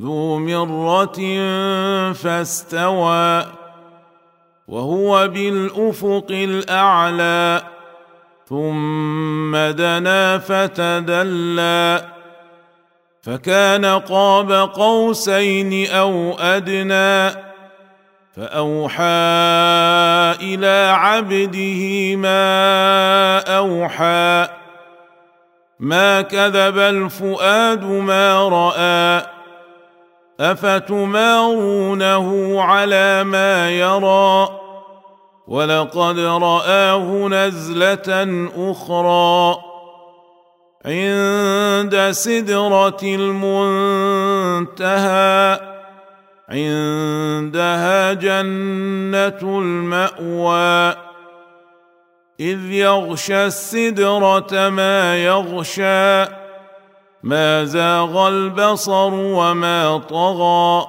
ذو مرة فاستوى وهو بالأفق الأعلى ثم دنا فتدلى. فكان قاب قوسين أو أدنى فأوحى إلى عبده ما أوحى. ما كذب الفؤاد ما رأى. افتمارونه على ما يرى؟ ولقد راه نزله أخرى. عند سدره المنتهى. عندها جنه الماوى. اذ يغشى السدره ما يغشى. ما زاغ البصر وما طغى.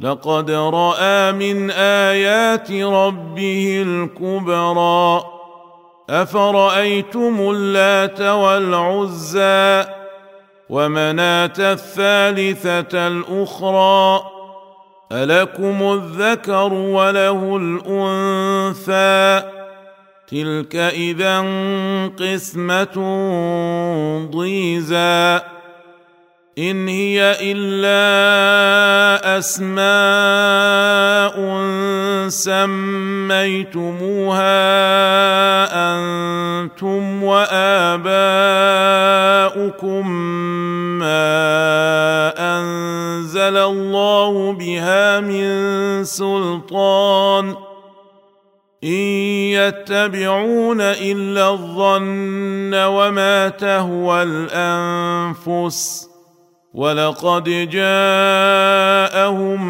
لقد رأى من آيات ربه الكبرى. أفرأيتم اللات والعزى ومناة الثالثة الأخرى؟ ألكم الذكر وله الأنثى؟ تلك اذا قسمه ضيزى ان هي الا اسماء سميتموها أنتم واباؤكم ما انزل الله بها من سلطان ان يتبعون الا الظن وما تهوى الانفس ولقد جاءهم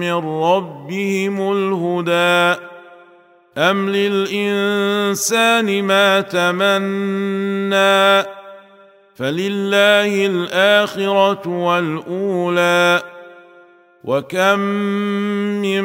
من ربهم الهدى ام للانسان ما تمنى فلله الاخره والاولى وكم من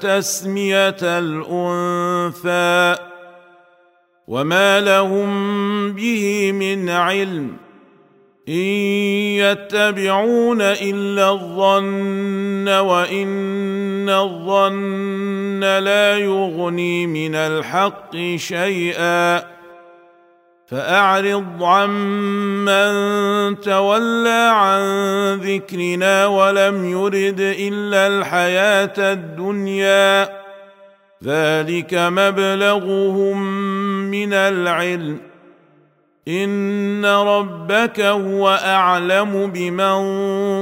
تسمية الأنثى وما لهم به من علم إن يتبعون إلا الظن وإن الظن لا يغني من الحق شيئا فأعرض عمن تولى عن ذكرنا ولم يرد إلا الحياة الدنيا. ذلك مبلغهم من العلم. إن ربك هو أعلم بمن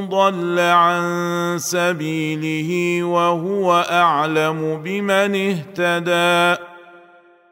ضل عن سبيله وهو أعلم بمن اهتدى.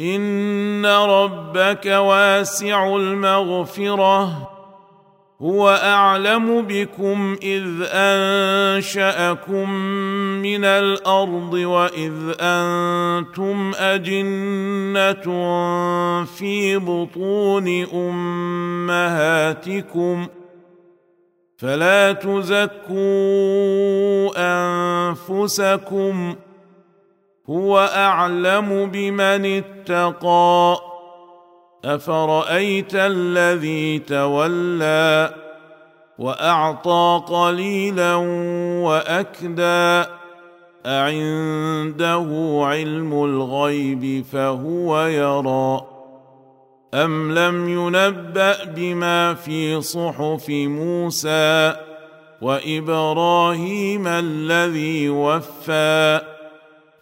ان ربك واسع المغفره هو اعلم بكم اذ انشاكم من الأرض واذ أنتم اجنه في بطون امهاتكم فلا تزكوا انفسكم هو أعلم بمن اتقى. أفرأيت الذي تولى وأعطى قليلا وأكدى. أعنده علم الغيب فهو يرى. أم لم ينبأ بما في صحف موسى وإبراهيم الذي وفى؟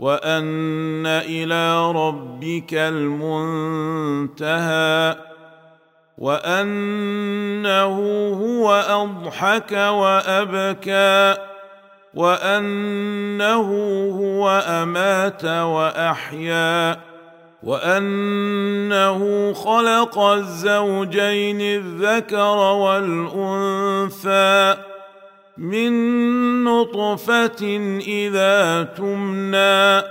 وأن إلى ربك المنتهى وأنه هو أضحك وأبكى وأنه هو أمات وأحيا وأنه خلق الزوجين الذكر والأنثى من نطفة إذا تمنى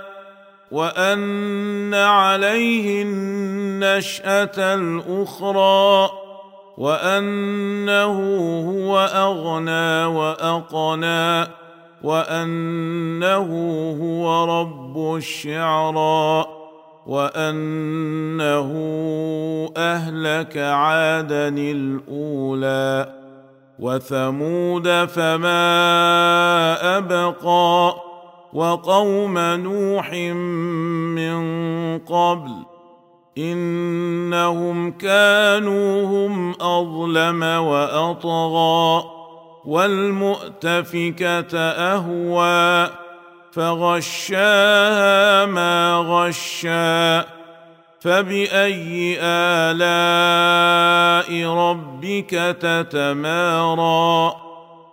وأن عليه النشأة الأخرى وأنه هو أغنى وأقنى وأنه هو رب الشعرى وأنه أهلك عادا الأولى وثمود فما أبقى وقوم نوح من قبل إنهم كانوا هم أظلم وأطغى والمؤتفكة أهوى فغشاها ما غشّا فباي الاء ربك تتمارى؟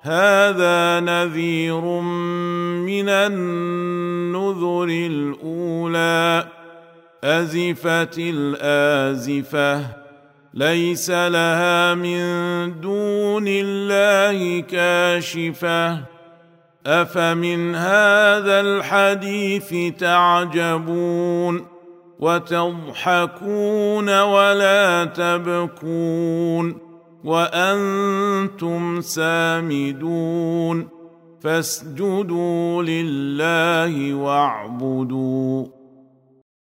هذا نذير من النذر الاولى. ازفت الازفه. ليس لها من دون الله كاشفه. افمن هذا الحديث تعجبون؟ وتضحكون ولا تبكون وأنتم سامدون فاسجدوا لله واعبدوا